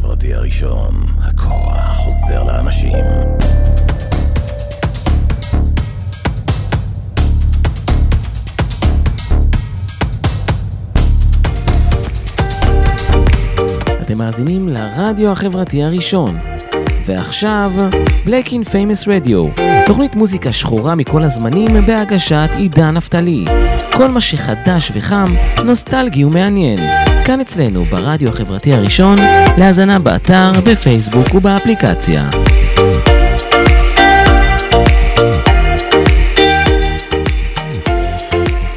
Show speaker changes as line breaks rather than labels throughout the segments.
החברתי הראשון, הכוח חוזר לאנשים.
אתם מאזינים לרדיו החברתי הראשון. ועכשיו, Black in Famous Radio, תוכנית מוזיקה שחורה מכל הזמנים בהגשת עידן נפתלי. כל מה שחדש וחם, נוסטלגי ומעניין. כאן אצלנו, ברדיו החברתי הראשון, להאזנה באתר, בפייסבוק ובאפליקציה.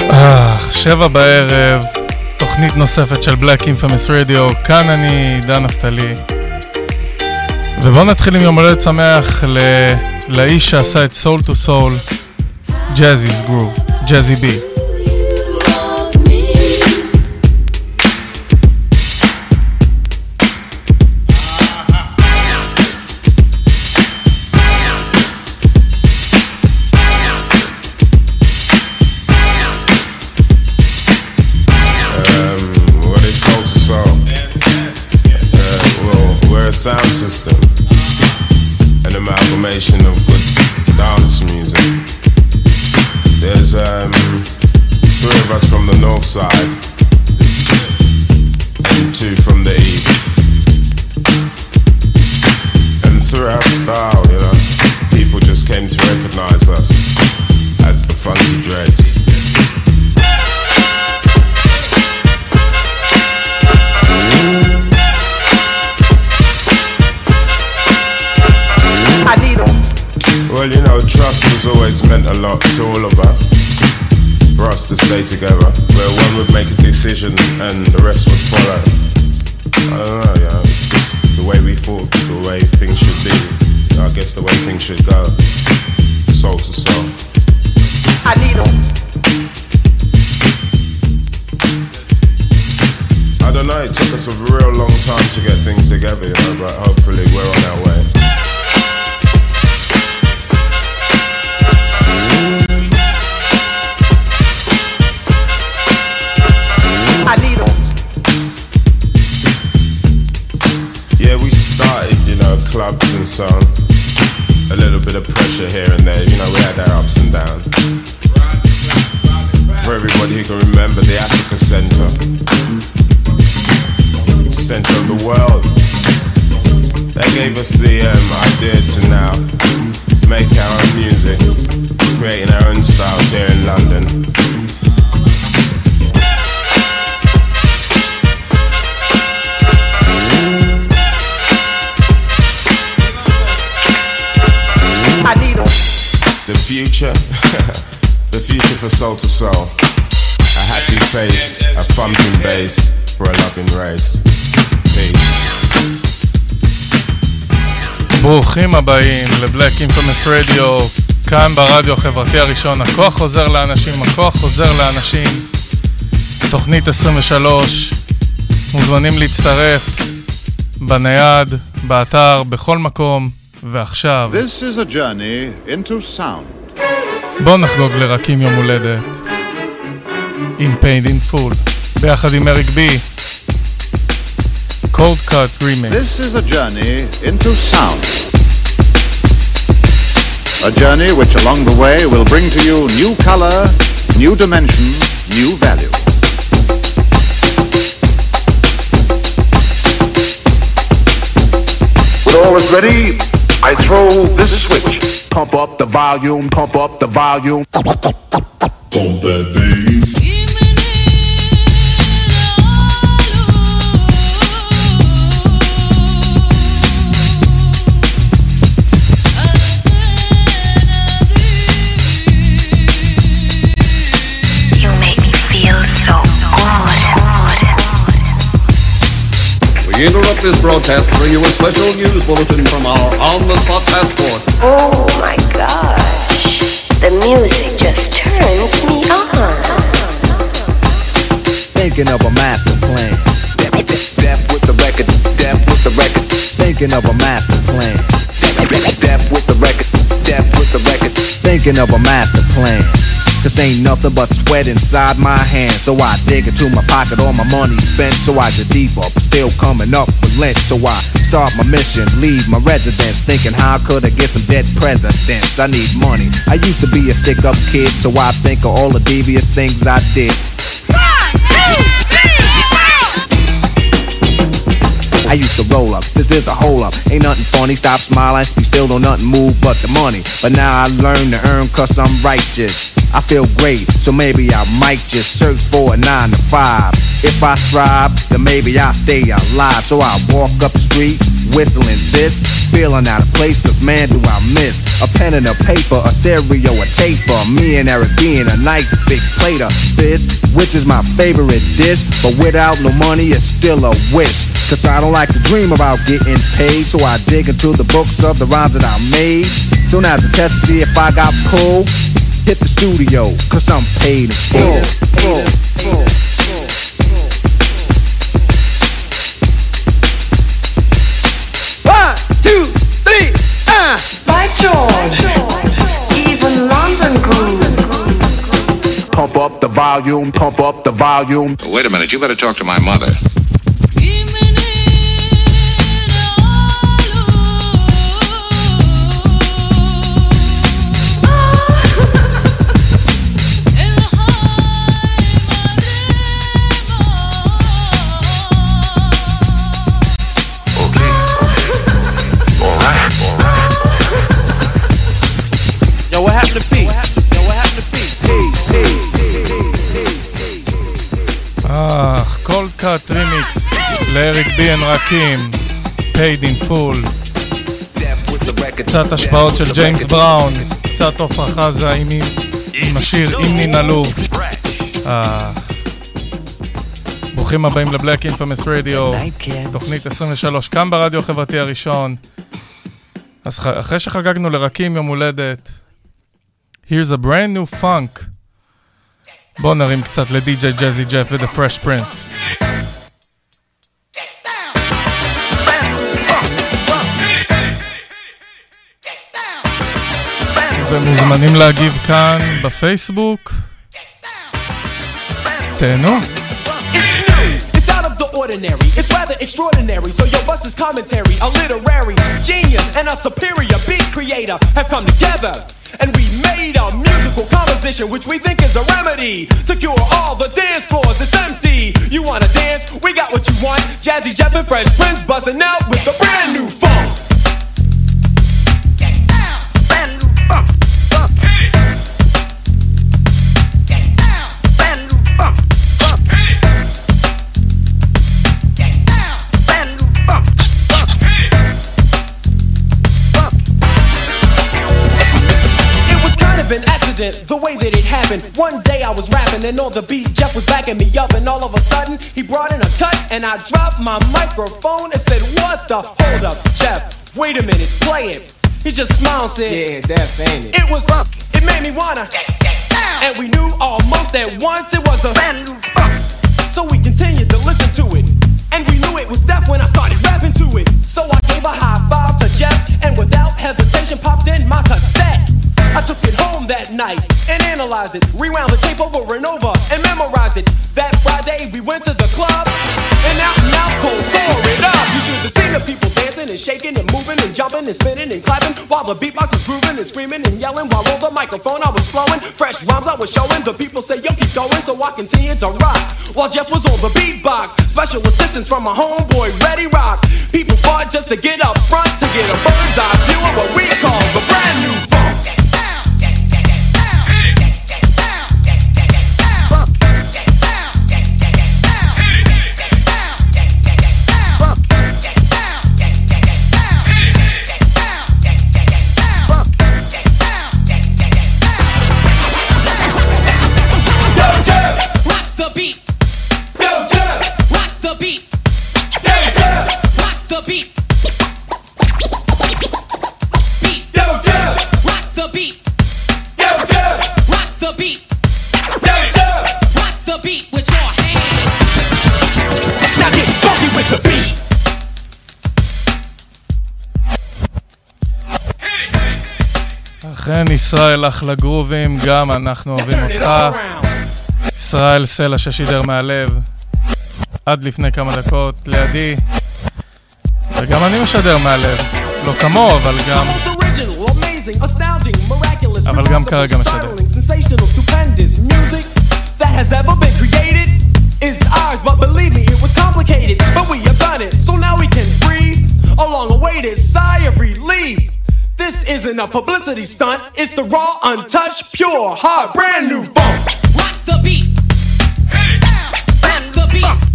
אה, שבע בערב, תוכנית נוספת של Black Infamous Radio, כאן אני, דן נפתלי. ובואו נתחיל עם יום הולדת שמח ל... לאיש שעשה את סול טו סול, ג'אזי's גרוב, ג'אזי בי.
Well, you know, trust has always meant a lot to all of us. For us to stay together, where one would make a decision and the rest would follow. I don't know, yeah. The way we thought, the way things should be. I guess the way things should go. Soul II Soul. I need them. I don't know, it took us a real long time to get things together, you know, but hopefully we're on our way. Clubs and so. A little bit of pressure here and there, you know, we had our ups and downs. For everybody who can remember the Africa Center, center of the world, they gave us the um, idea to now make our own music, creating our own styles here in London. Future, the future for soul to soul. A happy face, a thumping bass for a loving race. Peace.
ברוכים הבאים לבלק אינפרמס רדיו, כאן ברדיו החברתי הראשון. הכוח חוזר לאנשים, הכוח חוזר לאנשים. תוכנית 23, מוזמנים להצטרף בנייד, באתר, בכל מקום, ועכשיו.
This is a journey into sound.
בואו נחגוג לרקים יום הולדת. In in full, ביחד עם אריק בי. Coldcut Remix.
This is a journey into sound. A journey which along the way will bring to you new color, new dimension, new value.
When all is ready, I throw this switch. Pump up the volume, pump up the volume. Pump that bass.
This broadcast to bring you a special news bulletin from our on-the-spot passport.
Oh my gosh. The music just turns me on.
Thinking of a master plan.
Death, death, death with the record, death with the record.
Thinking of a master plan.
Death, death with the record, death with the record.
Thinking of a master plan. Cause ain't nothing but sweat inside my hands. So I dig into my pocket, all my money spent. So I get deeper, but still coming up with lint. So I start my mission, leave my residence. Thinking how could I get some dead presidents? I need money. I used to be a stick up kid, so I think of all the devious things I did. I used to roll up. This is a hole up. Ain't nothing funny. Stop smiling. You still don't nothing move but the money. But now I learn to earn cause I'm righteous. I feel great, so maybe I might just search for a nine to five. If I strive, then maybe I'll stay alive. So I walk up the street, whistling this, feeling out of place, cause man do I miss a pen and a paper, a stereo, a tape, taper. Me and Eric being a nice big plate of fish, which is my favorite dish. But without no money, it's still a wish. Cause I don't like to dream about getting paid, so I dig into the books of the rhymes that I made. So now a test to see if I got pulled, hit the studio, cause I'm paid in full. full, full, full.
One, two, three, ah!
By George, even London groove.
Pump up the volume, pump up the volume.
Wait a minute, you better talk to my mother.
לאריק בי אנד רקים, paid in full. קצת השפעות של ג'יימס בראון, קצת עפרה חזה עם, השיר עם נינה לוב. אה, ברוכים הבאים לבלק אינפמס רדיו, תוכנית 23, כאן ברדיו החברתי הראשון. אז אחרי שחגגנו לרקים יום הולדת, here's a brand new funk. בואו נרים קצת לדי.ג'יי ג'זי ג'ף ודה פרש פרינס. ומוזמנים להגיב כאן בפייסבוק. תהנו.
It's new. It's out of the ordinary. It's rather extraordinary. So your bus is commentary. A literary genius and a superior beat creator have come together. And we made a musical composition which we think is a remedy to cure all the dance floors. It's empty. You wanna dance? We got what you want. Jazzy Jeff and Fresh Prince buzzing out with a brand new funk. It Accident, the way that it happened. One day I was rapping and on the beat, Jeff was backing me up, and all of a sudden he brought in a cut, and I dropped my microphone and said, "What the? Hold up, Jeff! Wait a minute, play it." He just smiled and said, "Yeah, that's ain't it." It was funk. It made me wanna, and we knew almost at once it was a brand new funk. So we continued to listen to it. And we knew it was death when I started rapping to it. So I gave a high five to Jeff and without hesitation popped in my cassette. I took it home that night and analyzed it, rewound the tape over and over and memorized it. That Friday we went to the club and out and out cold tore it up. You should have seen the people dancing and shaking and moving and jumping and spinning and clapping while the beatbox was grooving and screaming and yelling while on the microphone I was flowing. Fresh rhymes I was showing. The people say, yo, keep going. So I continued to rock while Jeff was on the beatbox. Special assistance from my homeboy, Ready Rock. People fought just to get up front to get a bird's eye view of what we call the brand new
ישראל אחלה גרובים, גם אנחנו אוהבים אותך. ישראל סלע ששידר מהלב, עד לפני כמה דקות, לידי. וגם אני משדר מהלב, לא כמוהו, אבל גם... אבל גם כרגע משדר. is ours, but believe me, it was complicated. But we have done it, so now we can breathe. A long awaited sigh of relief. This isn't a publicity stunt, it's the raw, untouched, pure, hard, brand new funk. Rock the beat. Hey. Rock the beat.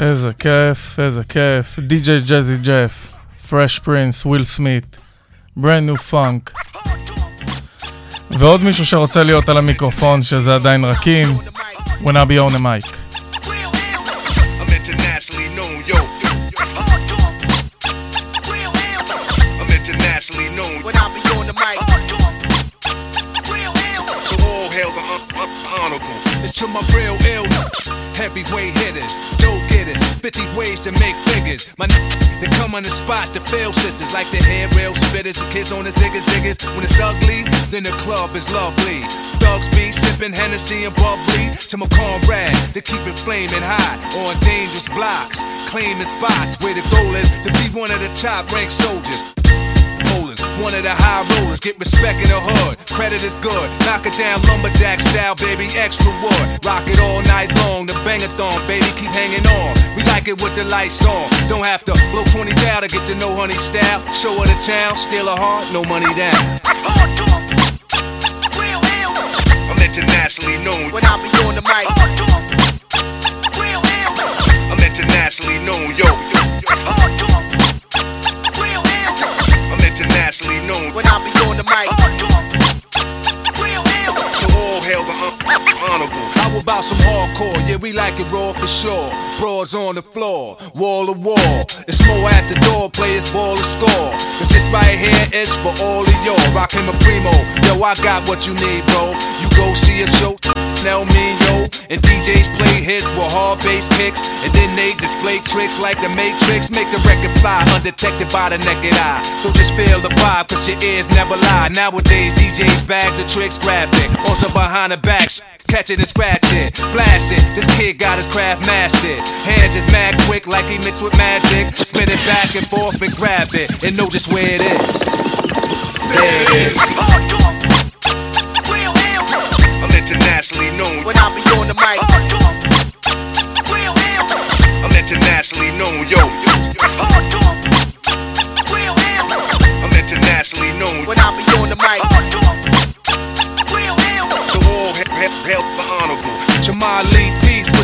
איזה כיף, איזה כיף. די.ג'יי ג'זי ג'ף, פרש פרינס, וויל סמית, ברנד ניו פאנק. ועוד מישהו שרוצה להיות על המיקרופון, שזה עדיין רכים, when I be on the mic. To my real ill heavyweight hitters, dope getters, 50 ways to make figures. My n- they come on the spot to fail sisters like the hair rail spitters, the kids on the ziggas ziggas. When it's ugly, then the club is lovely. Thugs be sipping Hennessy and bubbly to my comrade to keep it flaming hot on dangerous blocks, claiming spots where the goal is to be one of the top ranked soldiers. One of the high rollers, get respect in the hood. Credit is good. Knock it down lumberjack style, baby. Extra wood. Rock it all night long. The bangathon, baby. Keep hanging on. We like it with the lights on. Don't have to blow 20 down to get to know honey style. Show her the town. Steal a heart. No money down. I'm internationally known when I be on the mic. I'm internationally known, yo. yo. Internationally known when I be on the mic. So all hail the un- honorable. How about some hardcore? Yeah, we like it raw for sure. Broads on the floor, wall to wall. It's more at the door, players ball to score. Cause this right here is for all of y'all. Rockin' my primo. Yo, I got what you need, bro. You go see a show. Now me and DJs play hits with hard bass kicks, and then they display tricks like the Matrix, make the record fly undetected by the naked eye. So just feel the vibe, cause your ears never lie. Nowadays, DJs bags of tricks graphic, also behind the back. Catch it and scratch it, blast it. This kid got his craft mastered. Hands is mad quick, like he mixed with magic. Spin it back and forth and grab it, and know just where it is. There it is. I'm internationally known when I be on the mic. I'm internationally known, yo. I'm internationally known when I be on the mic.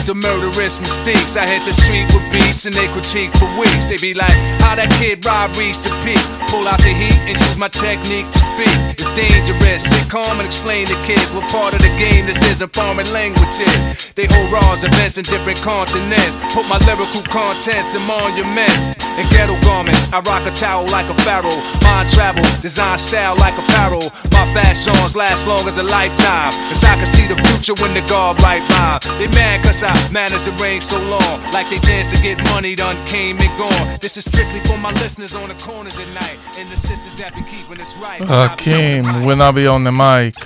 The murderous mistakes. I hit the street with beats and they critique for weeks. They be like, how that kid Rob reached the peak. Pull out the heat and use my technique to speak. It's dangerous. Sit calm and explain to kids what part of the game this isn't foreign languages. They hold raws events in different continents. Put my lyrical contents in monuments and ghetto garments. I rock a towel like a pharaoh. Mind travel, design style like apparel. My fashions last long as a lifetime. Cause I can see the future when the guard right rhyme. They mad cause I managed to reign so long. Like they chance to get money done came and gone. This is strictly for my listeners on the corners at night. And the sisters that be keeping this right. Hakim, when I be on the mic.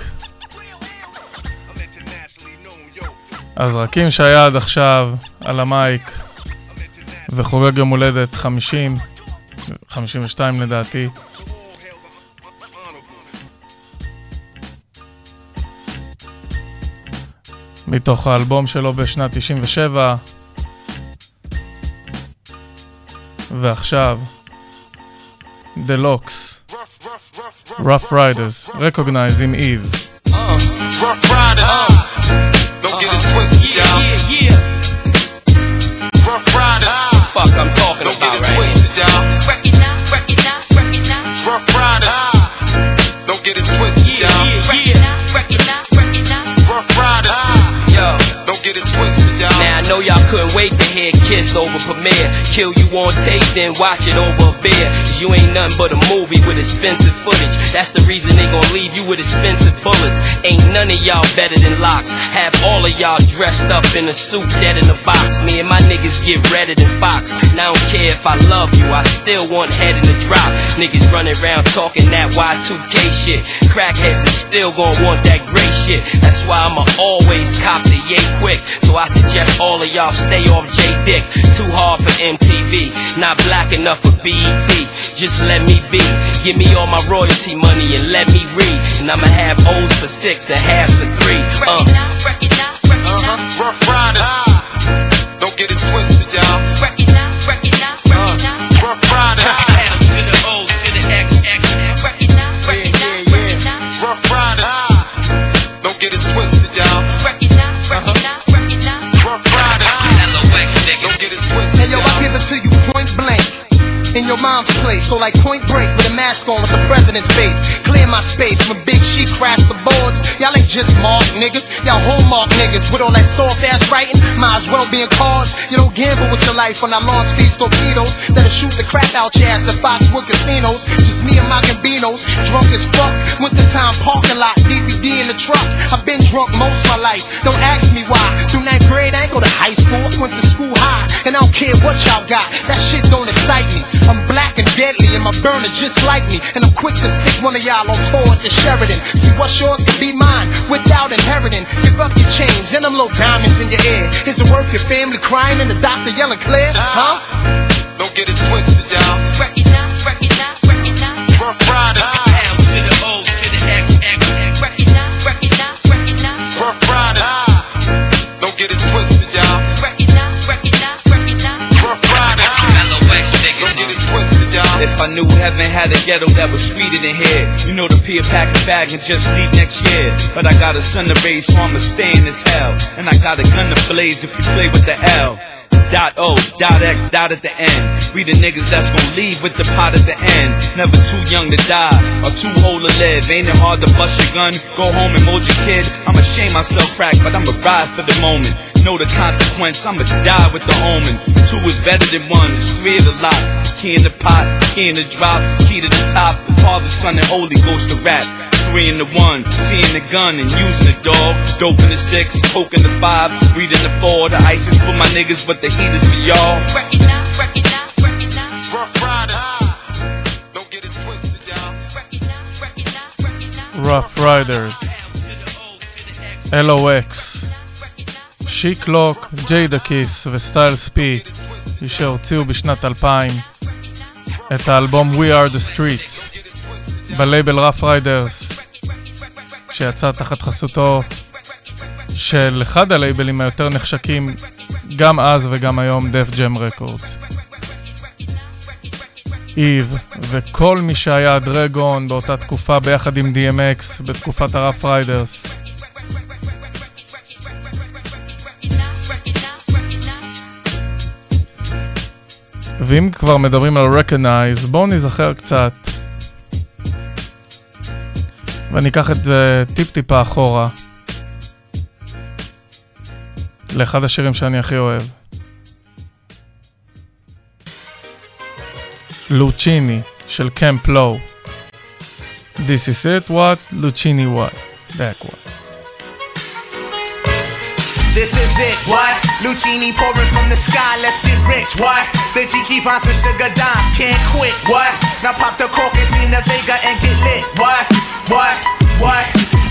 אז רקים שהיה עד עכשיו על המייק וחוגג יום הולדת 50, 52 לדעתי. מתוך האלבום שלו בשנת 97. ועכשיו, The Locks, Rough Riders, Recognize עם Eve.
Uh, rough Riders, uh, don't get it twisted. Yeah, yeah, yeah.
Kiss over premiere. Kill you on tape, then watch it over a beer. Cause you ain't nothing but a movie with expensive footage. That's the reason they gon' leave you with expensive bullets. Ain't none of y'all better than LOX. Have all of y'all dressed up in a suit, dead in a box. Me and my niggas get redder than Fox. And I don't care if I love you, I still want head in the drop. Niggas running around talking that Y2K shit. Crackheads is still gon' want that gray shit. That's why I'ma always cop the yay quick. So I suggest all of y'all stay off J Dick. Too hard for MTV, not black enough for BET. Just let me be. Give me all my royalty money and let me read. And I'ma have O's for six and halves for three. Uh.
Uh-huh.
Ruff Ryders. Your mom's place, so like point break with a mask on with the president's face. Clear my space when Big She crashed the boards. Y'all ain't just mark niggas, y'all hallmark niggas with all that soft ass writing. Might as well be in cards. You don't gamble with your life when I launch these torpedoes that'll shoot the crap out your ass at Foxwood casinos. Just me and my Gambinos, drunk as fuck. Winter time parking lot, DVD in the truck. I've been drunk most my life. Don't ask me why. Through ninth grade, I ain't go to high school. I went to school high, and I don't care what y'all got. That shit don't excite me. I'm black and deadly, and my burner just like me. And I'm quick to stick one of y'all on tour at the Sheridan. See what's yours can be mine without inheriting. Give up your chains and them little diamonds in your ear. Is it worth your family crying and the doctor yelling clear? Huh?
Don't get it twisted,
If I knew heaven had a ghetto that was sweeter than here, you know to peel pack a bag and just leave next year. But I got a son to raise, so I'ma stay in this hell. And I got a gun to blaze if you play with the L. Dot O, dot X, dot at the end. We the niggas that's gon' leave with the pot at the end. Never too young to die or too old to live. Ain't it hard to bust your gun, go home and mold your kid? I'ma shame myself crack, but I'ma ride for the moment. Know the consequence, I'ma die with the omen. Two is better than one, it's three of the lots. Key in the pot, key in the drop, key to the top. Father, Son, and Holy Ghost to rap. Three in the one, seeing the gun and using the dog. Dope in the six, coke in the five, weed in the four. The ice is for my niggas, but the heat is for y'all.
Ruff Ryders. Don't get it twisted, y'all.
Ruff Ryders, LOX, שיק לוק, ג'יידה קיס וסטיילס פי, שהוציאו בשנת 2000 את האלבום We are the Streets בלייבל רף ריידרס, שיצא תחת חסותו של אחד הלייבלים היותר נחשקים גם אז וגם היום, דף ג'ם רקורדס. איב וכל מי שהיה דרגון באותה תקופה ביחד עם DMX בתקופת הרף ריידרס. ואם כבר מדברים על recognize, בואו נזכר קצת. ואני אקח את זה טיפ-טיפה אחורה. לאחד השירים שאני הכי אוהב. לוצ'יני של קמפ לואו. This is it, what? לוצ'יני what? back what?
This is it, what? Luchini pouring from the sky, let's get rich, what? The Jiki finds some sugar dimes, can't quit, what? Now pop the cork and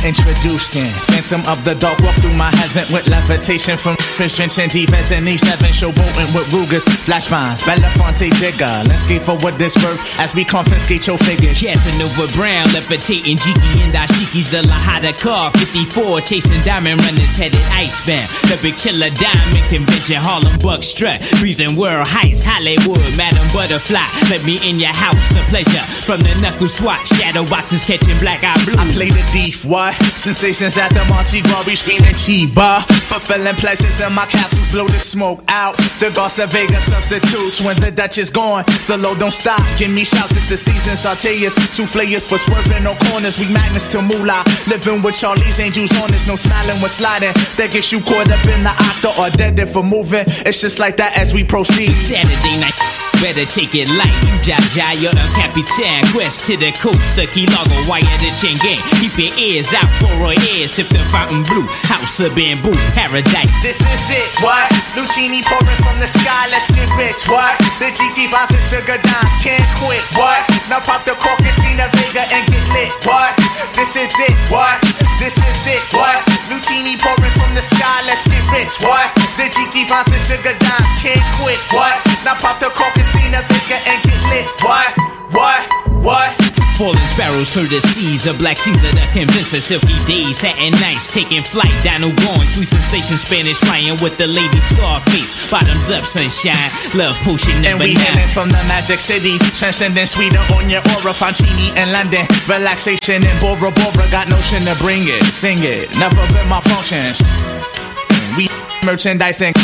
Introducing Phantom of the Dark Walk through my heaven with levitation from Christian defense and E7 showboating with Rugers, flash vines, Belafonte Digger. Let's get for what this worth as we confiscate your figures.
Casanova Brown, levitating Jiki and Dashiki's the Lahada car. 54, chasing diamond runners headed icebound. The big chiller diamond convention, Harlem Buck strut. Reason world heights, Hollywood, Madam Butterfly. Let me in your house, a pleasure. From the knuckle swatch, shadow boxes catching black got blue.
I play the thief, what? Sensations at the Monte Glory screaming Chiba. Fulfilling pleasures in my castles, blow the smoke out. The Garza Vega substitutes when the Dutch is gone. The load don't stop. Give me shouts, it's the season. Sauteas, souffleurs for swerving no corners. We magnets to moolah. Living with Charlie's angels on us, no smiling when sliding. That gets you caught up in the octa or dead if we're moving. It's just like that as we proceed.
Saturday night. Better take it light, you jaja, you're the capitan. Quest to the coast, the key logo, wire the chain gang. Keep your ears out for a ear, sip the fountain blue. House of bamboo, paradise.
This is it, what? Luchini pouring from the sky, let's get rich, what? The Jiki finds and sugar dimes, can't quit, what? Now pop the cork and Stina Vega and get lit, what? This is it, what? This is it, what? Luchini pouring from the sky, let's get rich, what? The Jiki finds and sugar dimes, can't quit, what? Now pop the cork and Stina Vega and get lit, what? What? What?
Falling sparrows, courtesies of Black Caesar that convince us silky days, satin nights, taking flight. Dino going, sweet sensation, Spanish flying with the lady Scarface. Bottoms up, sunshine, love potion number
And
we
hailing from the magic city, transcending sweeter on your aura, Fancini in London, relaxation in Bora Bora, got notion to bring it, sing it, never been my functions. We merchandising,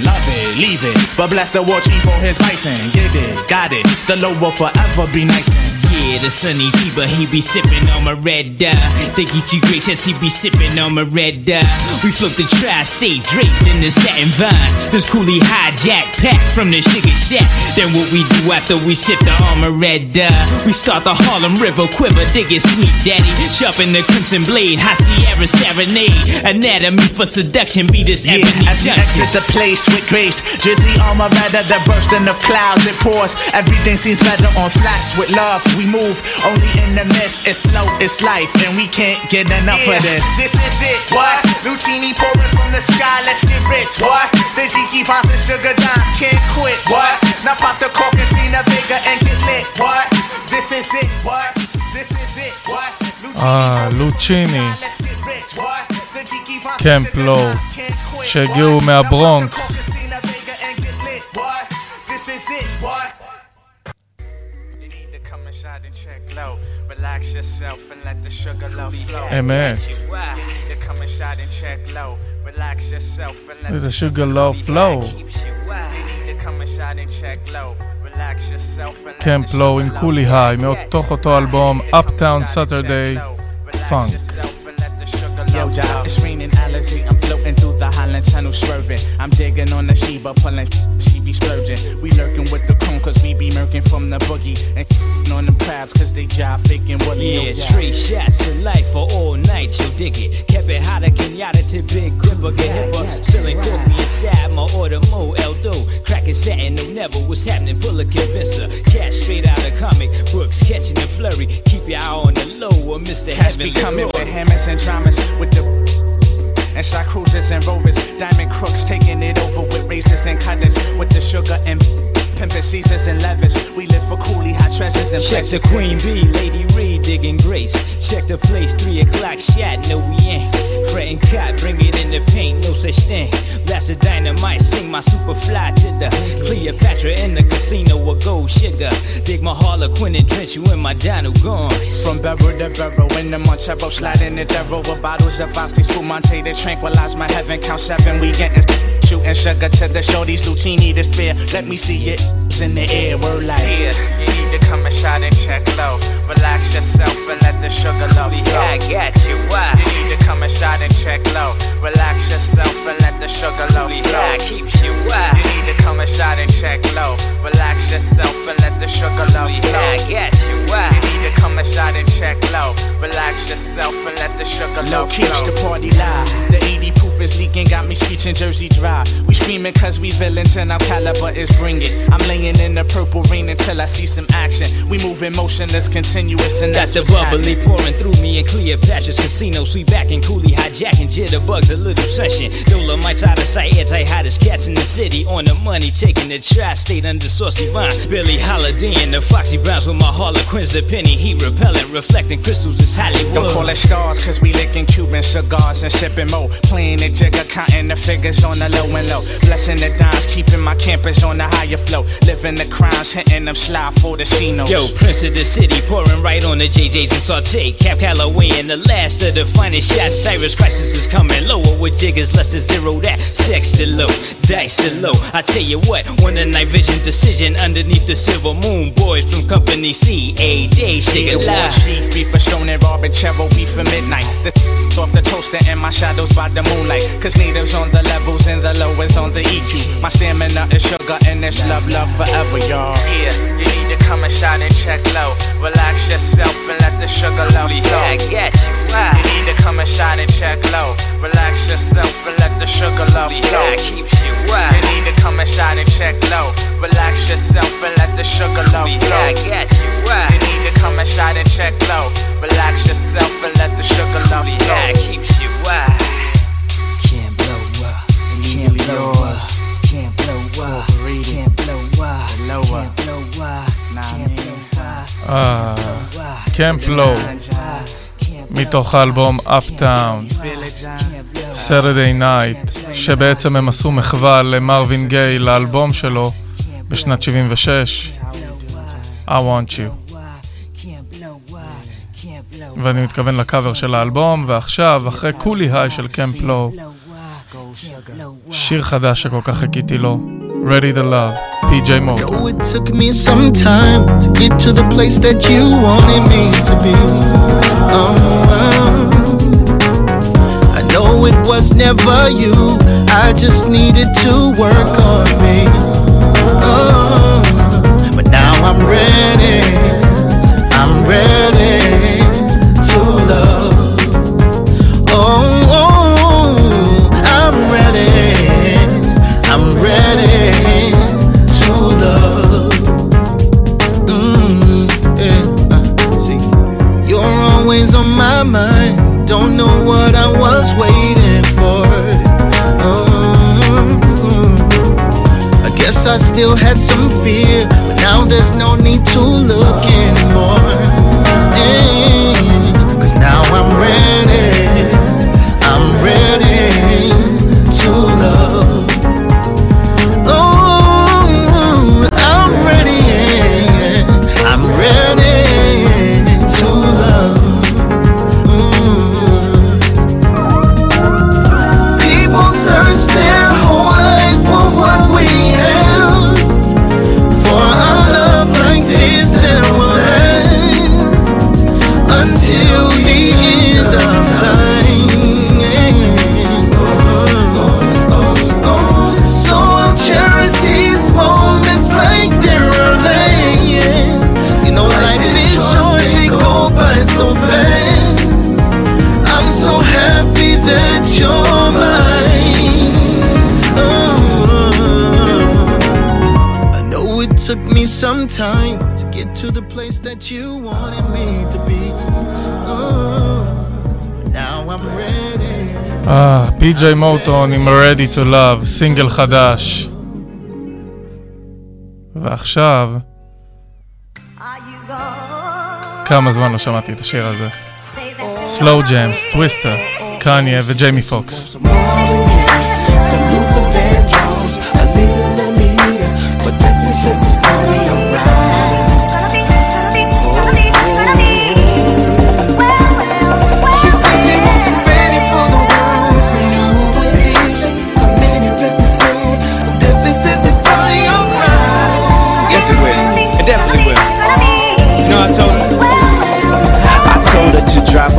love it, leave it, but bless the war chief for his bison, get it, got it, the low will forever be nice
Yeah, the sunny Tiba, he be sipping on my red dye. Think he too gracious, he be sipping on my red dye. We flip the tri-state draped in the satin vines. This coolie hijack pack from the sugar shack. Then what we do after we sip the armor red dye? We start the Harlem River quiver, dig it sweet daddy. Sharpen the crimson blade, high Sierra serenade. Anatomy for seduction, be this
Yeah,
ebony
as we
junction.
exit the place with grace, drizzly armor rather the bursting of clouds. It pours, everything seems better on flats with love. We move. Only in the mess, it's slow, it's life, and we can't get enough yeah, of this. This is it, boy. Luchini pouring from the sky, let's get rich, boy. The Jiki finds the sugar dimes, can't quit, boy. Now pop the cork and see Vega and get lit, boy. This is it, boy. This is it, boy.
אה, לוצ'יני,
קמפלו,
שהגיעו מהברונקס.
Relax yourself and let the sugar love flow. Amen. Relax yourself and let the sugar love flow.
Camp Lo in קולי היי מאותו אותו אלבום Uptown Saturday Funk.
Yo, Joe, it's raining allergy. I'm floating through the Highland Channel, swerving. I'm digging on the Sheba, pulling. She be splurging. We lurking with the cone, cause we be murking from the boogie. And on them crabs, cause they jive faking Willie.
Yeah, three shots of life for all night, you dig it. Kept it hotter, Kenyatta to Big Gripper, get hipper. Spilling coffee inside my order, Mo Eldo. Cracking satin, no never what's happening, pull a convincer. Cash straight out of comic books, catching the flurry. Keep your eye on the low, or Mr.
Cats be coming with hammers and dramas with the and shot cruisers and rovers, diamond crooks taking it over with razors and cutters with the sugar and pimpin' Caesars and levers. We live for coolie hot treasures and
Check the. Queen Bee, Lady Reed digging grace. Check the place, three o'clock shot, no we ain't. Fretting cot, bring it in the paint, no such thing. Blast the dynamite, sing my super fly to the Cleopatra in the casino with gold sugar. Dig my Harlequin and drench you in my dino gone.
From barrel to barrel, in the Montero, sliding the devil with bottles of Asti Spumante to tranquilize my heaven. Count seven, we getting shooting sugar to the show. These Luchini to spare. Let me see it It's in the air, we're like. Yeah, you need to come and shot and check low. Relax yourself and let the sugar love flow.
I got you, why?
You need to come and shot and check low. Relax yourself and let the sugar love flow.
I keeps you, why?
You need to come and shot and check low. Relax yourself and let the sugar love flow.
I got you, why?
You need to come and shot and check low. Relax yourself and let the sugar low keeps the party live. The 80 proof is leaking, got me screeching Jersey dry. We screaming cause we villains and our caliber is bring it. I'm laying in the purple rain until I see some action. We moving motionless, continuous, and
That's
that's,
the bubbly
happening.
pouring through me in Cleopatra's casino. Sweet back and coolie hijacking jitterbugs, a little session. Dolomites out of sight, anti hottest cats in the city. On the money, taking the tri state under saucy vine. Billie Holiday and the Foxy Browns with my Harlequins, a penny heat repellent, reflecting crystals is Hollywood.
Don't call it stars, cause we licking Cuban cigars and sipping mo. Playing the jigger, counting the figures on the low and low. Blessing the dimes, keeping my campus on the higher flow. Living the crimes, hitting them slide for the casinos.
Yo, Prince of the City, pouring right on the JJs and saute. Cab Calloway and the last of the finest shots. Cyrus Crisis is coming lower with diggers, less than zero that. Sex to low, dice to low. I tell you what, when the night vision decision underneath the silver moon. Boys from Company C, a day, shake it live.
Chief, beef for Stone and Robin Chero, beef for midnight. The off the toaster and my shadows by the moonlight. Cause needles on the levels and the lowest on the EQ. My stamina is sugar and it's love, love forever, y'all. Yeah, you need to come and shine and check low. Relax yourself and let the sugar love flow.
Yeah, I got you. Why?
You need to come and shine and check low. Relax yourself and let the sugar love flow.
Yeah, keeps you. Why?
You need to come and shine and check low. Relax yourself and let the sugar love flow.
Yeah, I got you. Why?
You need to come and shine and check low. Relax yourself and let the sugar love flow.
Yeah, keeps you. Why?
Can't blow up. Can't blow up. Can't
מתוך האלבום אפטאון, Saturday Night, שבעצם הם עשו מחווה למרווין גיי לאלבום שלו בשנת 76, I want you. ואני מתכוון לקאבר של האלבום, ועכשיו, אחרי קולי היי של קמפ לואו, שיר חדש שכל כך חיכיתי לו, Ready to Love, PJ Mo.
Though it took me some time to get to the place that you wanted me to be. Oh, I know it was never you, I just needed to work on me. Oh, but now I'm ready, I'm ready. I still had some fear, but now there's no need to look anymore. That you wanted me to be. Oh, now I'm ready.
אה, פי.ג'יי מוטון עם Ready to Love, סינגל חדש. ועכשיו... כמה זמן לא שמעתי את השיר הזה. Slow Jams, טוויסטר, קניה וג'יימי פוקס.
Luther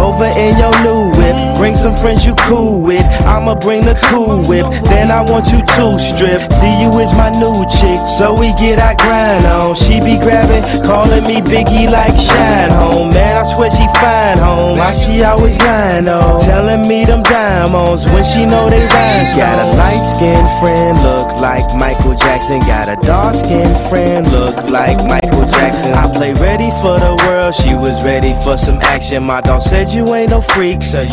over in your new whip. Bring some friends you cool with. I'ma bring the cool whip. Then I want you to strip. See you is my new chick. So we get our grind on. She be grabbing, calling me Biggie like Shine Home. Man, I swear she fine home. Why she always lying on? Telling me them diamonds when she know they rhyme. She got a light skinned friend, look like Michael Jackson. Got a dark skinned friend, look like Michael Jackson. I play ready for the world. She was ready for some action. My dog said you ain't no freak, so you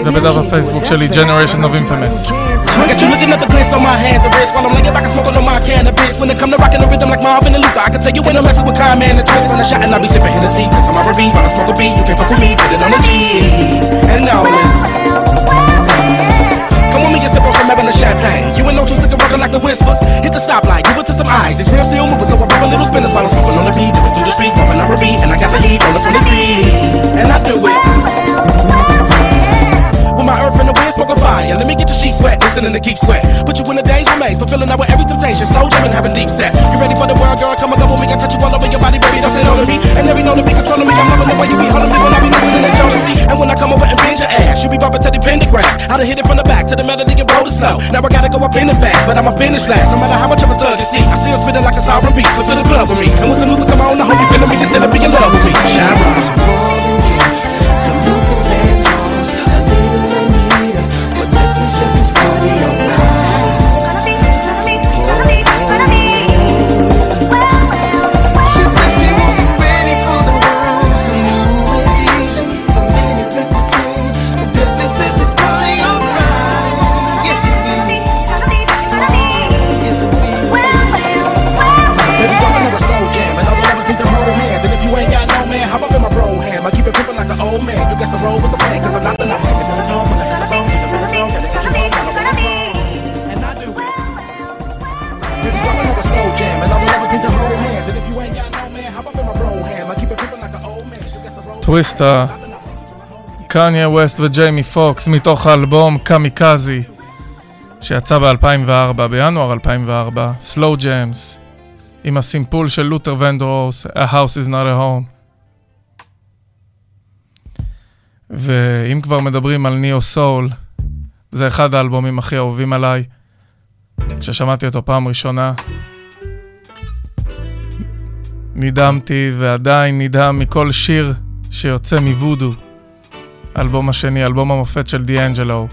Damn, baby.
ובדף הפייסבוק שלי Generation of Infamous.
I got you looking at the glance on my hands and wrists while I'm laying back and smoking on my cannabis. When it come to rocking the rhythm like Marvin and Luther, I can tell you when I'm messing with Kyle, man, and twist. When I shot and I be sipping Hennessy, cause I'm R&B, while I smoke a beat, you can't fuck with me, put it on the G. And now listen. Come with me and sip on some Evelyn champagne. You ain't no two sticking rockin' like the whispers. Hit the stoplight, give it to some eyes. These rims still moving, so I pop a little spinners while I'm smoking on the beat. Dipping through the streets, bumping up a beat, and I got the heat on the 23. And I do it. My earth and the wind, smoking fire. Let me get your sheets wet, listening to Keith Sweat. Put you in a days remains, fulfilling out with every temptation. Slow jamming, having deep set. You ready for the world, girl? Come and go with me. I touch you all over your body, baby. Don't sit on me. And every know to be controlling me. I'm loving the way you be holding me when I be listening to Jodeci. And when I come over and bend your ass, you be bumping to the Pendergrass. I done hit it from the back to the melody and roll it slow. Now I gotta go up in the fast, but I'ma finish last. No matter how much of a thug you see, I see him spitting like a sovereign beat. Come to the club with me. And when some Luther come
טוויסטה, קניה ווסט וג'יימי פוקס מתוך האלבום קמיקזי שיצא ב-2004, בינואר 2004, סלואו ג'יימס עם הסימפול של לותר ונדרוס, A House is not a home. ואם כבר מדברים על ניאו סול, זה אחד האלבומים הכי אהובים עליי. כששמעתי אותו פעם ראשונה, נדהמתי ועדיין נדהם מכל שיר שיוצא מוודו. האלבום השני, אלבום המופת של דיאנג'לו.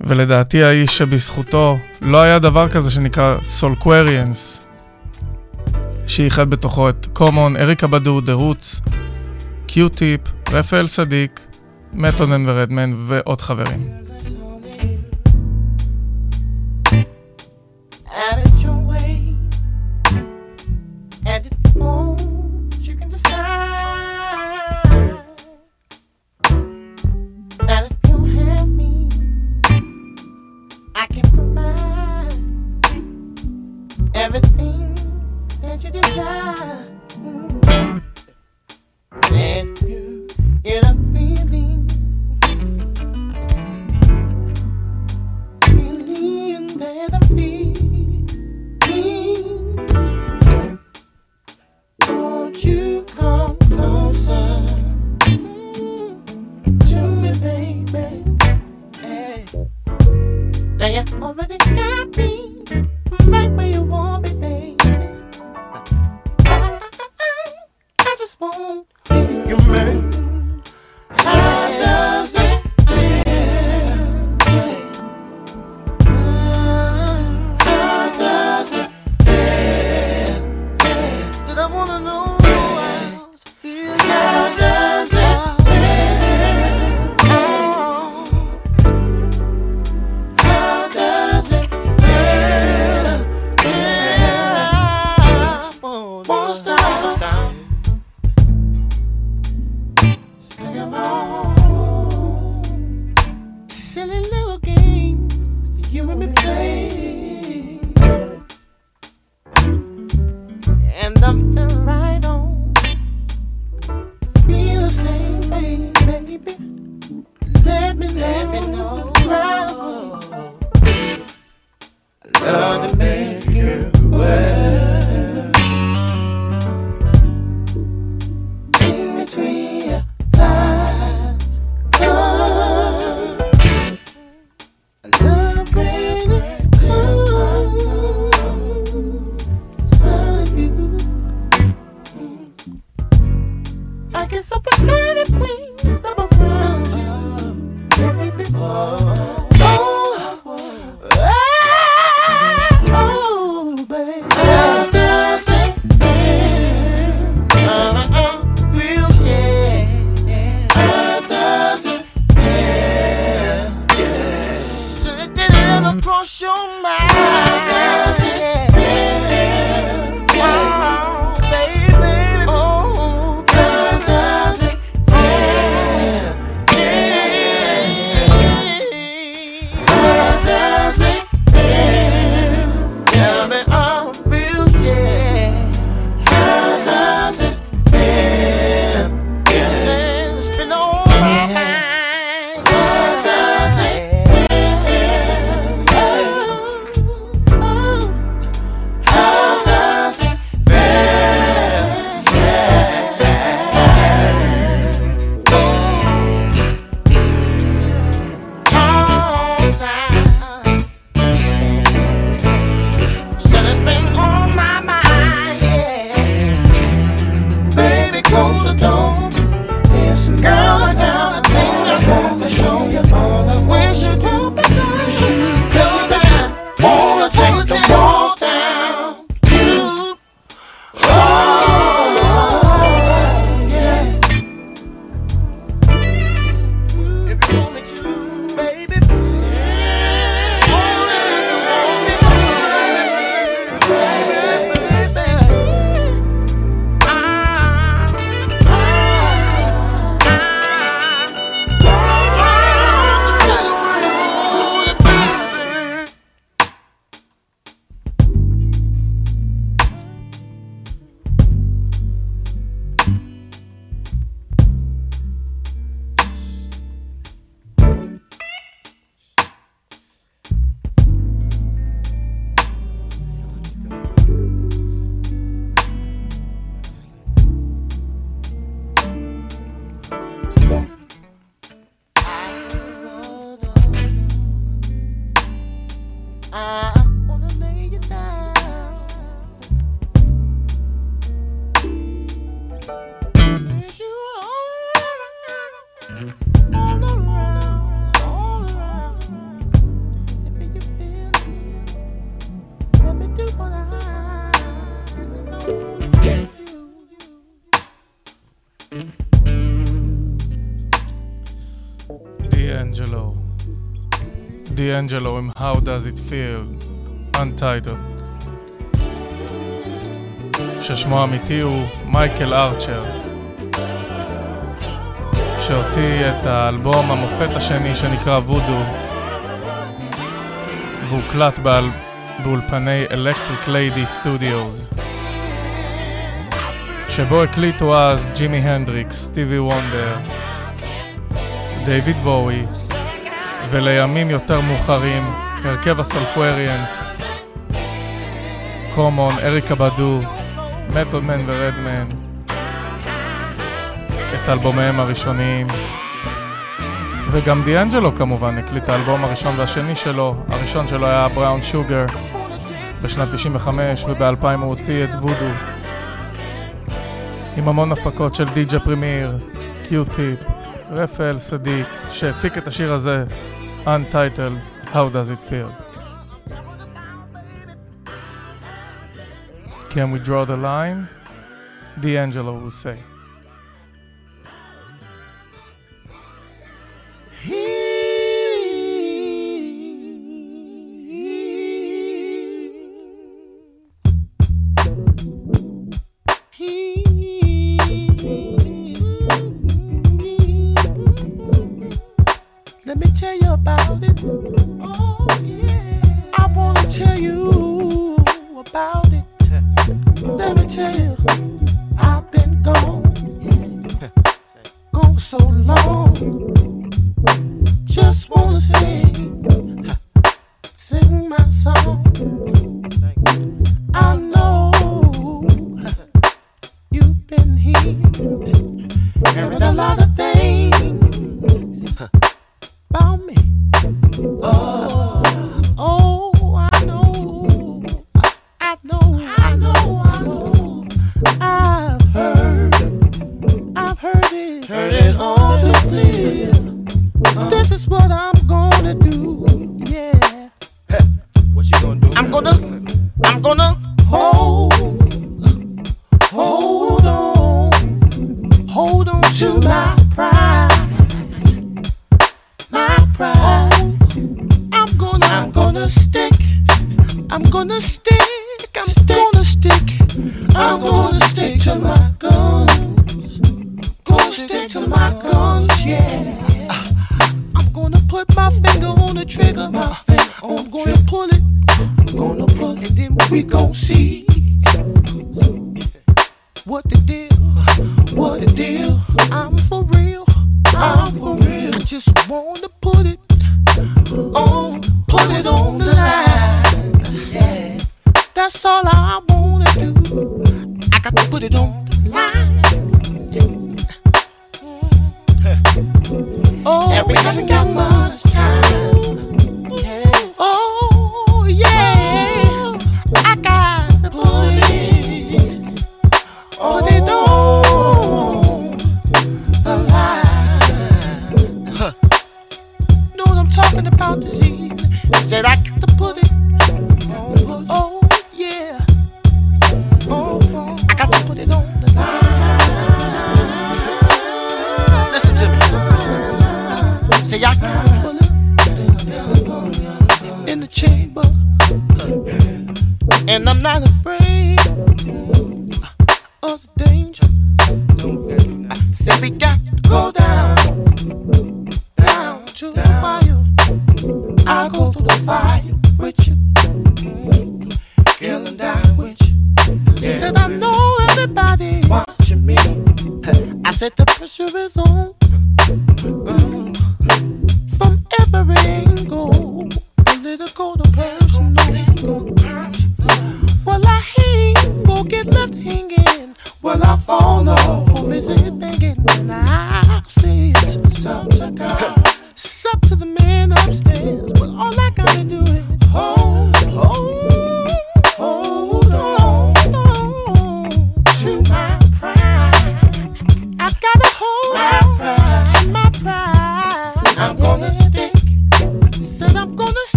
ולדעתי האיש שבזכותו לא היה דבר כזה שנקרא סולקווריאנס, שאיחד בתוכו את קומון, אריקה בדו, דה רוץ, קיוטיפ, רפאל סדיק, מטונן ורדמן ועוד חברים.
I get so excited, please, number one. Uh-huh. Baby,
Oh. D'Angelo עם How Does It Feel, Untitled, ששמו האמיתי הוא מייקל ארצ'ר, שהוציא את האלבום המופת השני שנקרא וודו, והוקלט באל... באולפני Electric Lady Studios, שבו הקליטו אז ג'ימי הנדריקס, סטיבי וונדר, דייוויד בואי, ולימים יותר מאוחרים, הרכב הסולקווריאנס, קומון, אריקה בדו, מתודמן ורדמן, את אלבומיהם הראשוניים. וגם דיאנג'לו כמובן הקליט האלבום הראשון והשני שלו, הראשון שלו היה בראון שוגר בשנת 95 וב-2000 הוא הוציא את וודו עם המון הפקות של די.ג'ה פרימיר, קיוטיפ, רפאל סדיק שהפיק את השיר הזה untitled How Does It Feel? Can we draw the line? D'Angelo will say.
What the deal? What the deal? I'm for real. I'm for real. I just wanna put it on, put it on the line. Yeah. That's all I wanna do. I got to put it on.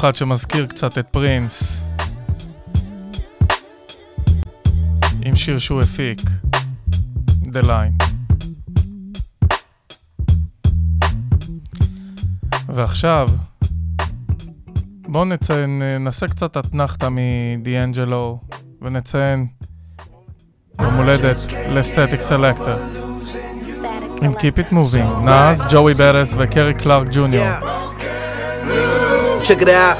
בקול המיוחד שמזכיר קצת את פרינס. עם שיר שהוא הפיק. The line. ועכשיו, בואו נציין, נעשה קצת אתנחתא מדיאנג'לו ונציין יום הולדת לסטטיק סלקטור. עם Keep It Moving, נאז, ג'וי ברס וקרי קלארק ג'וניור.
Check it out.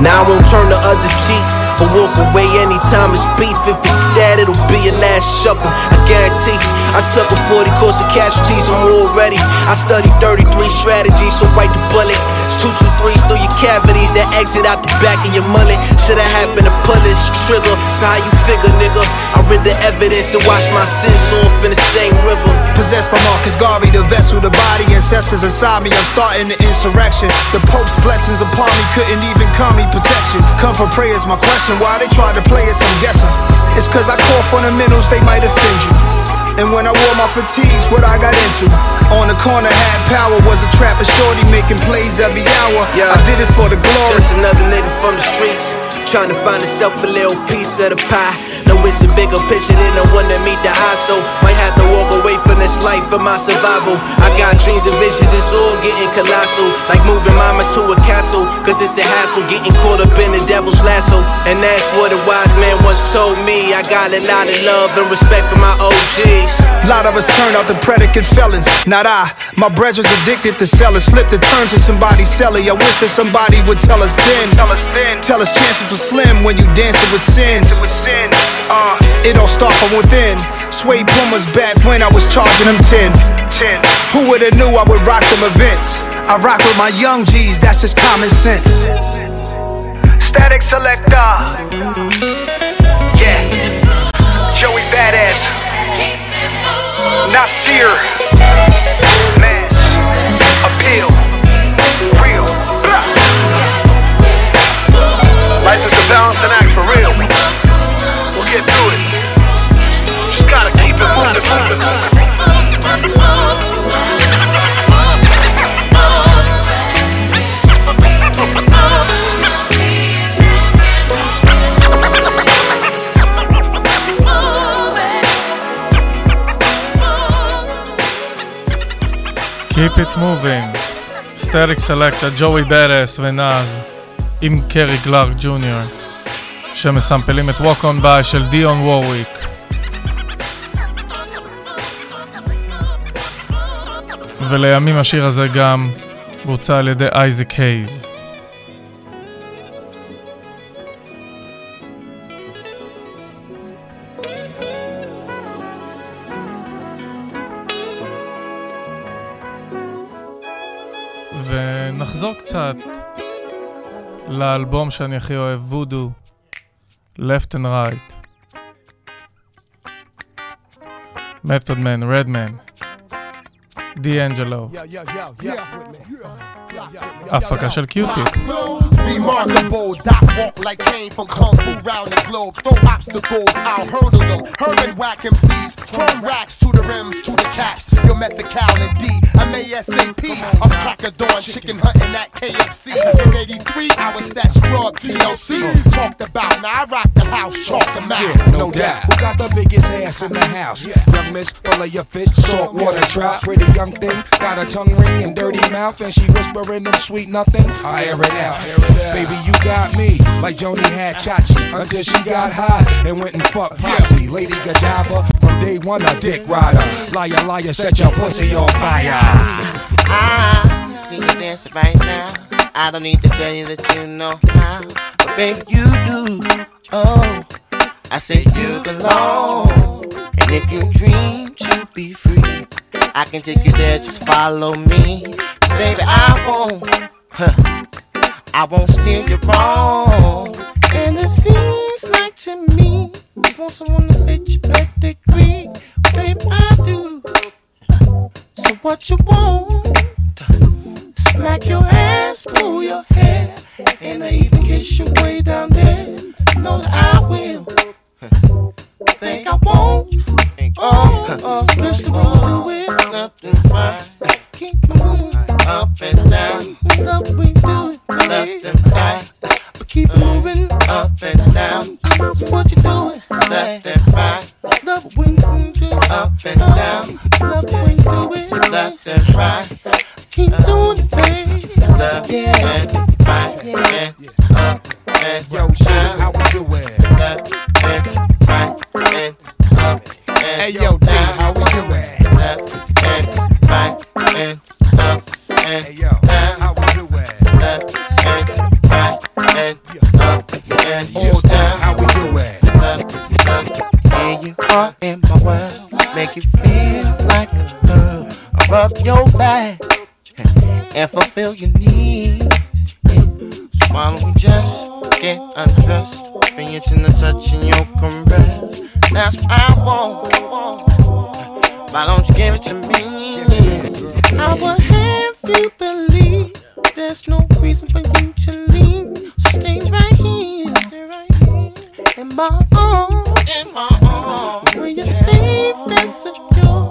Now I won't turn the other cheek or walk away anytime it's beef. If it's that, it'll be your last supper. I I took a 40 course of casualties, I'm all ready. I studied 33 strategies, so bite the bullet. It's two, two, threes through your cavities that exit out the back of your mullet. Shoulda happened to pull this trigger. So how you figure, nigga? I read the evidence and watched my sins off in the same river.
Possessed by Marcus Garvey, the vessel, the body, ancestors inside me. I'm starting the insurrection. The Pope's blessings upon me couldn't even call me protection. Come for prayers, my question. Why they tried to play us, I'm guessing. It's cause I call fundamentals, they might offend you. And when I wore my fatigues, what I got into. On the corner, had power, was a trapper shorty making plays every hour.
Yeah.
I did it for the glory.
Just another nigga from the streets, trying to find himself a little piece of the pie. No, it's a bigger picture than the one that meet the eye, so might have to walk away from this life for my survival. I got dreams and visions, it's all getting colossal, like moving mama to a castle, cause it's a hassle getting caught up in the devil's lasso. And that's what a wise man once told me. I got a lot of love and respect for my OGs.
A lot of us turned out the predicate felons, not I. My brethren's addicted to sellers, slipped to turn to somebody's cellar. I wish that somebody would tell us then. Tell us then. Tell us chances were slim when you dancing with sin. Uh, it all start from within. Sway Puma's back when I was charging them 10. 10. Who would've knew I would rock them events? I rock with my young G's, that's just common sense. Statik Selektah. Yeah. Joey Badass. Nasir. Mass. Appeal. Real. Blah. Life is a balancing act for real We'll get through it. Just gotta keep it moving, moving, moving.
Keep it moving. סטריק סלקטה, ג'וי ברס ונאז עם קרי קלארק ג'וניור שמסמפלים את Walk on by של דיון וורוויק. ולימים השיר הזה גם בוצע על ידי אייזיק הייז. ונחזור קצת לאלבום שאני הכי אוהב, וודו, left and right. Method Man, Redman, D'Angelo. הפקה של קיוטי.
Remarkable, dot walk like Caine from Kung Fu round the globe. Throw obstacles, I'll hurdle them. Herman whack MCs, chrome racks to the rims, to the caps. You met the cow and D. I'm ASAP. I'm crack a dawn, chicken hunting at KFC. In
83, I was that scrub TLC talked about. Now I rock the house, chalk them out.
Yeah, no doubt. Who got the biggest ass in the house? Yeah. Young miss, full of your fish, salt water trout. Pretty young thing, got a tongue ring and dirty mouth, and she whispering them sweet nothing. I air it out. Baby, you got me like Joanie had Chachi until she got hot and went and fucked Potsie. Lady Godiva from day one, a dick rider. Liar, liar, set your pussy on fire.
I see you dancing right now. I don't need to tell you that you know how, but baby you do. Oh, I say you belong, and if you dream to be free, I can take you there. Just follow me, baby. I won't, huh, I won't steer you wrong. And it seems like to me, you want someone to fit your pedigree, baby. I do. What you want? Smack your ass, pull your hair, and I even kiss you way down there. Know that I will. Think I won't? Oh, oh, listen, we'll do it and right. Keep moving up and down. Love we do it left and right. But keep moving up and down. So what you doing? Left and right. Love when you do up and down. Love when you do it left and right. Keep doing it, baby. Left and right and up and
Yo, shit, how we do it?
left and right and up and
Hey, yo, D, how we do it?
left and right and up and
Hey, yo,
down.
how we do it?
Left and right and up and
All
down. Are in my world, make you feel like a girl. I rub your back and fulfill your needs. Don't we just get undressed? Fingers in the touch and your caress. That's what I want. Why don't you give it to me? I will have you believe there's no reason for you to leave. Stay right here, stay right here in my arms, in my arms.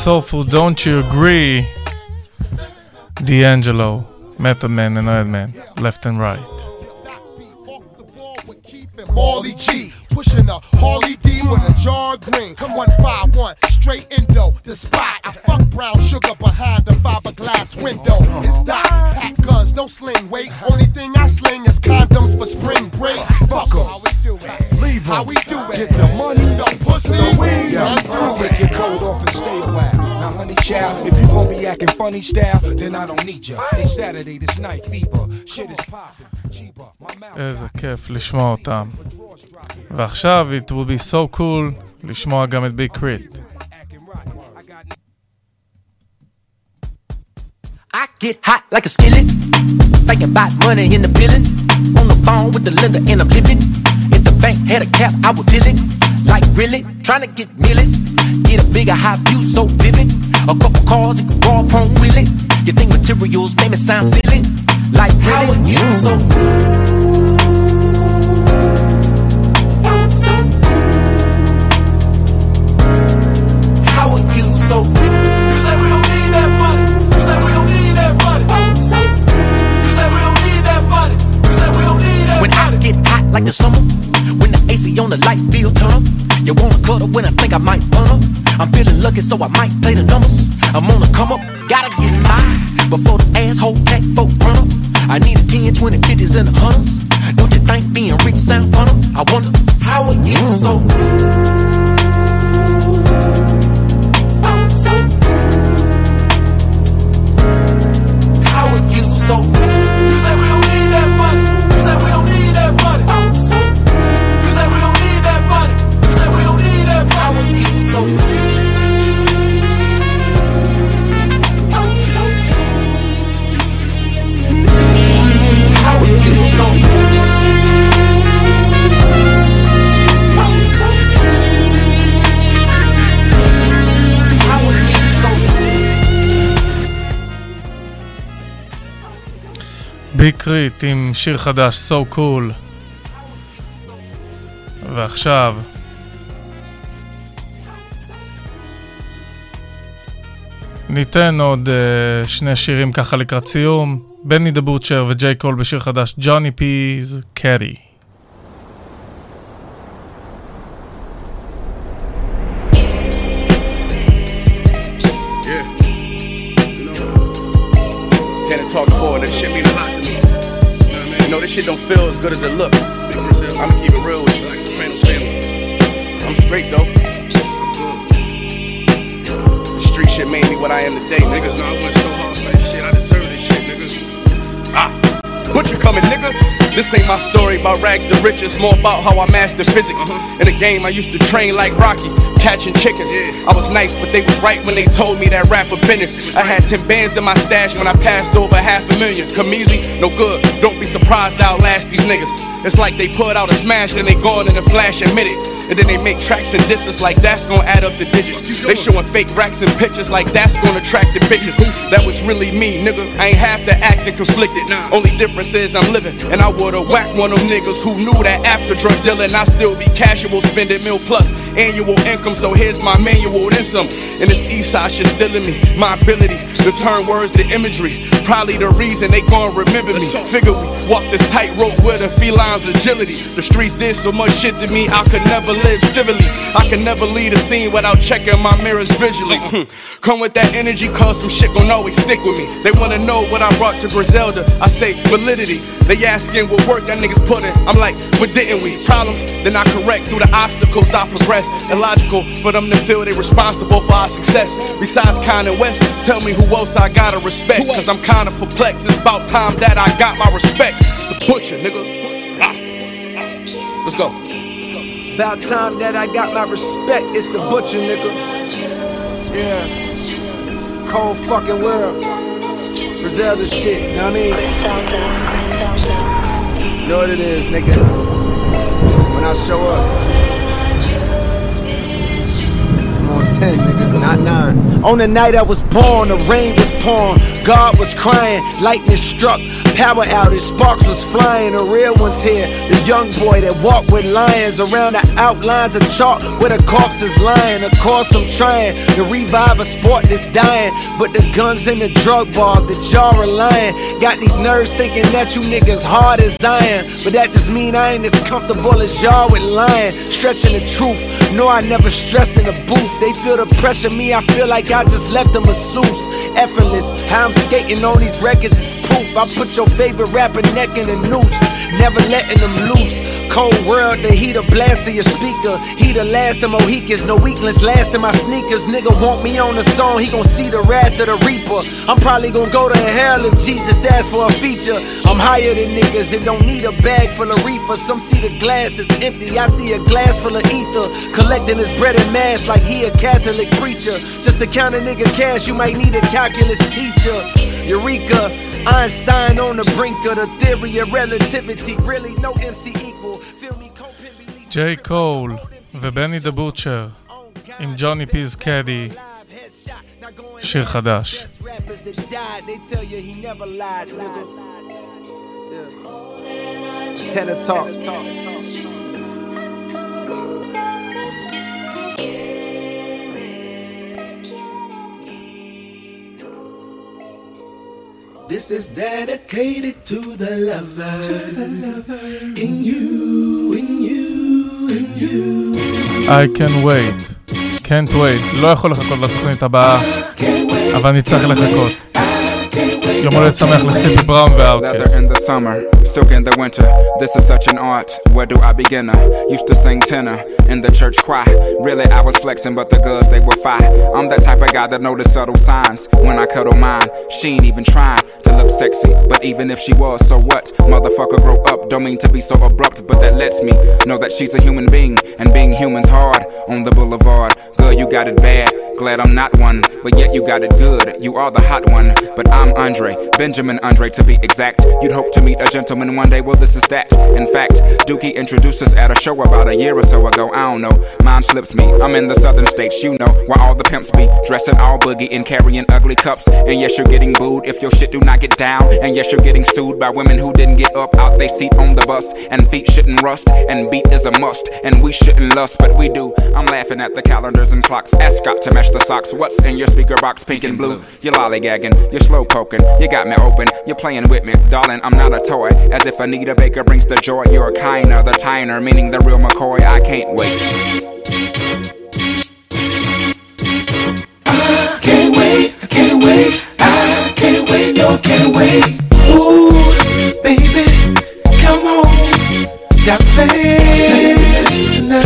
soulful, don't you agree? D'Angelo, Method Man and Oil Man, left and right.
funny style, then I don't need ya. It's Saturday, this night fever. Shit is popping. Cheaper. My mouth.
איזה כיף לשמוע אותם. ועכשיו, it will be so cool לשמוע גם את ביג קריט.
I get hot like a skillet. Thinking about money in the billing. On the phone with the lender and I'm living. If the bank had a cap, I would bill it. Like really, trying to get millions. Get a bigger high view so vivid. A couple cars, it could raw chrome wheel it. You think materials made me sound silly? Like really? How are you so How are you so You say we don't need that money. You say we don't need that money. You say we don't need that money. You say we don't need that When I get hot like the summer, when the AC the light feel turn, you wanna cuddle when I think I might burn up. I'm feeling lucky, so I might play the numbers. I'm on the come up,
Gotta get mine before the asshole back folk run up. I need a 10, 20, 50s, and a hundreds. Don't you think being rich sound fun? I wonder how are you so I'm
ביקריט עם שיר חדש, So Cool. ועכשיו... ניתן עוד uh, שני שירים ככה לקראת סיום. בני דה בוטשר וג'יי קול בשיר חדש, ג'וני פיז, קרי.
Good as it look. I'ma keep it real with you. I'm straight though. The street shit made me what I am today. Niggas know I went so hard for this shit. I deserve this shit, nigga. Ah. Butcher coming, nigga. This ain't my story about rags to riches, more about how I mastered physics. In the game, I used to train like Rocky, catching chickens. I was nice, but they was right when they told me that rapper business. I had 10 bands in my stash when I passed over half a million. Come easy, no good. Don't be surprised I'll last these niggas. It's like they put out a smash, then they gone in a flash, admit it. And then they make tracks and distance like that's gonna add up the digits. They showing fake racks and pictures like that's gonna attract the bitches. That was really me, nigga. I ain't have to act and conflicted. Only difference is I'm living. And I would've whacked one of them niggas who knew that after drug dealing, I still be casual, spending mil plus annual income. So here's my manual, then some. Um, and this east side shit still in me. My ability to turn words to imagery. Probably the reason they gon' remember me. Figure we walk this tightrope with a feline's agility. The streets did so much shit to me, I could never live civilly. I can never lead a scene without checking my mirrors visually. Hmm. Come with that energy, cause some shit gon' always stick with me. They wanna know what I brought to Griselda. I say validity. They asking what work that niggas put in. I'm like, what didn't we? Problems, then I correct through the obstacles I progress. Illogical for them to feel they responsible for our success. Besides Kanye West, tell me who else I gotta respect. Cause I'm kinda perplexed. It's about time that I got my respect. It's the butcher, nigga. Ah. Let's go.
About time that I got my respect. It's the butcher, nigga. Yeah. Cold fucking world. Griselda shit, you know what I mean?
Griselda, Griselda.
You know what it is, nigga. When I show up. 10, nigga, not 9. On the night I was born, the rain was pouring. God was crying, lightning struck, power outage, sparks was flying. The real one's here, the young boy that walked with lions around the outlines of chalk where the corpse is lying. Of course, I'm trying to revive a sport that's dying, but the guns and the drug bars that y'all relying got these nerves thinking that you niggas hard as iron. But that just mean I ain't as comfortable as y'all with lying, stretching the truth. No, I never stress in the booth. They feel the pressure, me, I feel like I just left a masseuse. Effortless, how I'm skating on these records is proof. I put your favorite rapper neck in a noose, never letting them loose. Cold world, the heater blast to your speaker. Heater last of Mohicans, no weaklings last in my sneakers. Nigga want me on the song, he gon' see the wrath of the reaper. I'm probably gon' go to hell if Jesus asks for a feature. I'm higher than niggas that don't need a bag full of reefer. Some see the glass is empty, I see a glass full of ether. Collecting his bread and mash like he a Catholic preacher. Just to count a nigga cash, you might need a calculus teacher. Eureka, Einstein on the brink of the theory of relativity. Really, no MC equal. Feel me?
ג'יי קול ובני דה בוטשר עם ג'וני פיז קדי, שיר חדש.
Rappers that
This is dedicated to the lover, to the lover in you, in you, in you.
I can wait, can't wait, לא יכול לחכות לתוכנית הבאה.
Can't wait.
אבל אני צריך לחכות. יום הולדת שמח לסטיפי בראון והאוטקאסט.
Leather in the summer, silk in the winter. This is such an art. Where do I begin? Used to sing tenor in the church choir. Really, I was flexing, but the girls they were fine. I'm that type of guy that notice subtle signs when I cuddle mine. She ain't even trying to look sexy, but even if she was, so what? Motherfucker, grow up. Don't mean to be so abrupt, but that lets me know that she's a human being, and being human's hard on the boulevard. Girl, you got it bad. Glad I'm not one, but yet you got it good. You are the hot one, but I'm Andre, Benjamin Andre to be exact. You'd hope to meet a gentleman one day, well, this is that. In fact, Dookie introduced us at a show about a year or so ago. I don't know, mine slips me. I'm in the southern states, you know, where all the pimps be dressing all boogie and carrying ugly cups. And yes, you're getting booed if your shit do not get down. And yes, you're getting sued by women who didn't get up out they seat on the bus. And feet shouldn't rust, and beat is a must. And we shouldn't lust, but we do. I'm laughing at the calendars and clocks. Ask Scott to match the socks. What's in your speaker box, pink and blue? You're lollygagging, you're slow poking, you got me open, you're playing with me, darling. I'm not a toy. As if Anita Baker brings the joy. You're kinder, the tiner, meaning the real McCoy. I can't wait.
Can't wait, I can't wait, I can't wait, no, can't wait. Ooh, baby, come on, got plans tonight,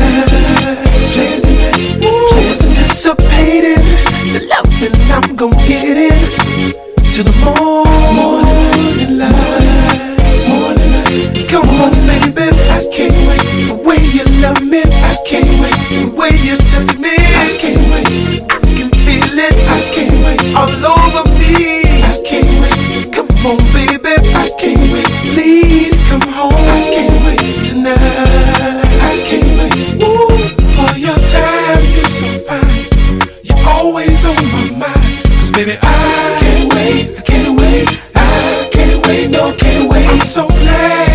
plans tonight, ooh, anticipating the loving I'm gon' get in to the morning light, morning light. Come on, baby, I can't wait. The way you love me, I can't wait. The way you touch me, so glad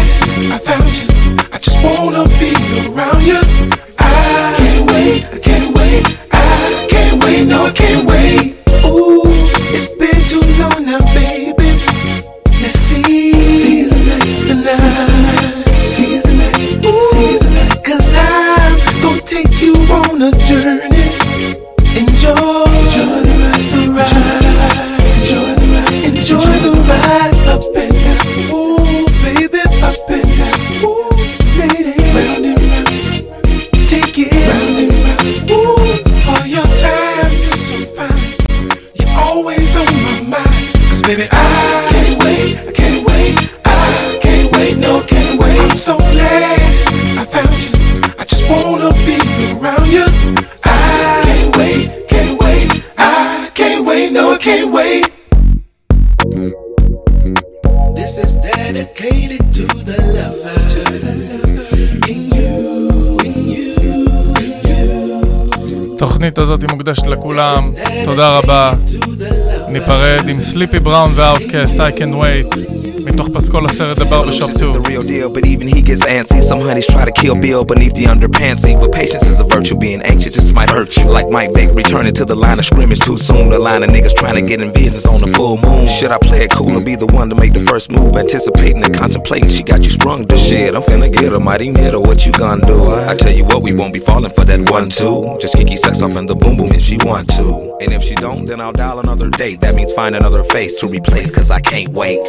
Sleepy Brown ו-Outkast, I
can wait. מתוך פסקול הסרט The Barbershop 2.
the real deal, but even he gets antsy. Some honeys try to kill Bill beneath the underpantsy. But patience is a virtue, being anxious just might hurt you. Like Mike Vick returning to the line of scrimmage too soon. The line of niggas trying to get in business on the full moon. Should I play it cool or be the one to make the first move? Anticipating and contemplating, she got you sprung to shit. I'm finna get her mighty middle, what you gonna do? I tell you what, we won't be falling for that one two. Just kiki sex off in the boom boom if she want to. And if she don't, then I'll dial another date. That means find another face to replace, cause I can't wait.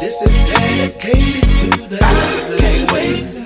This is dedicated to the. I can't wait.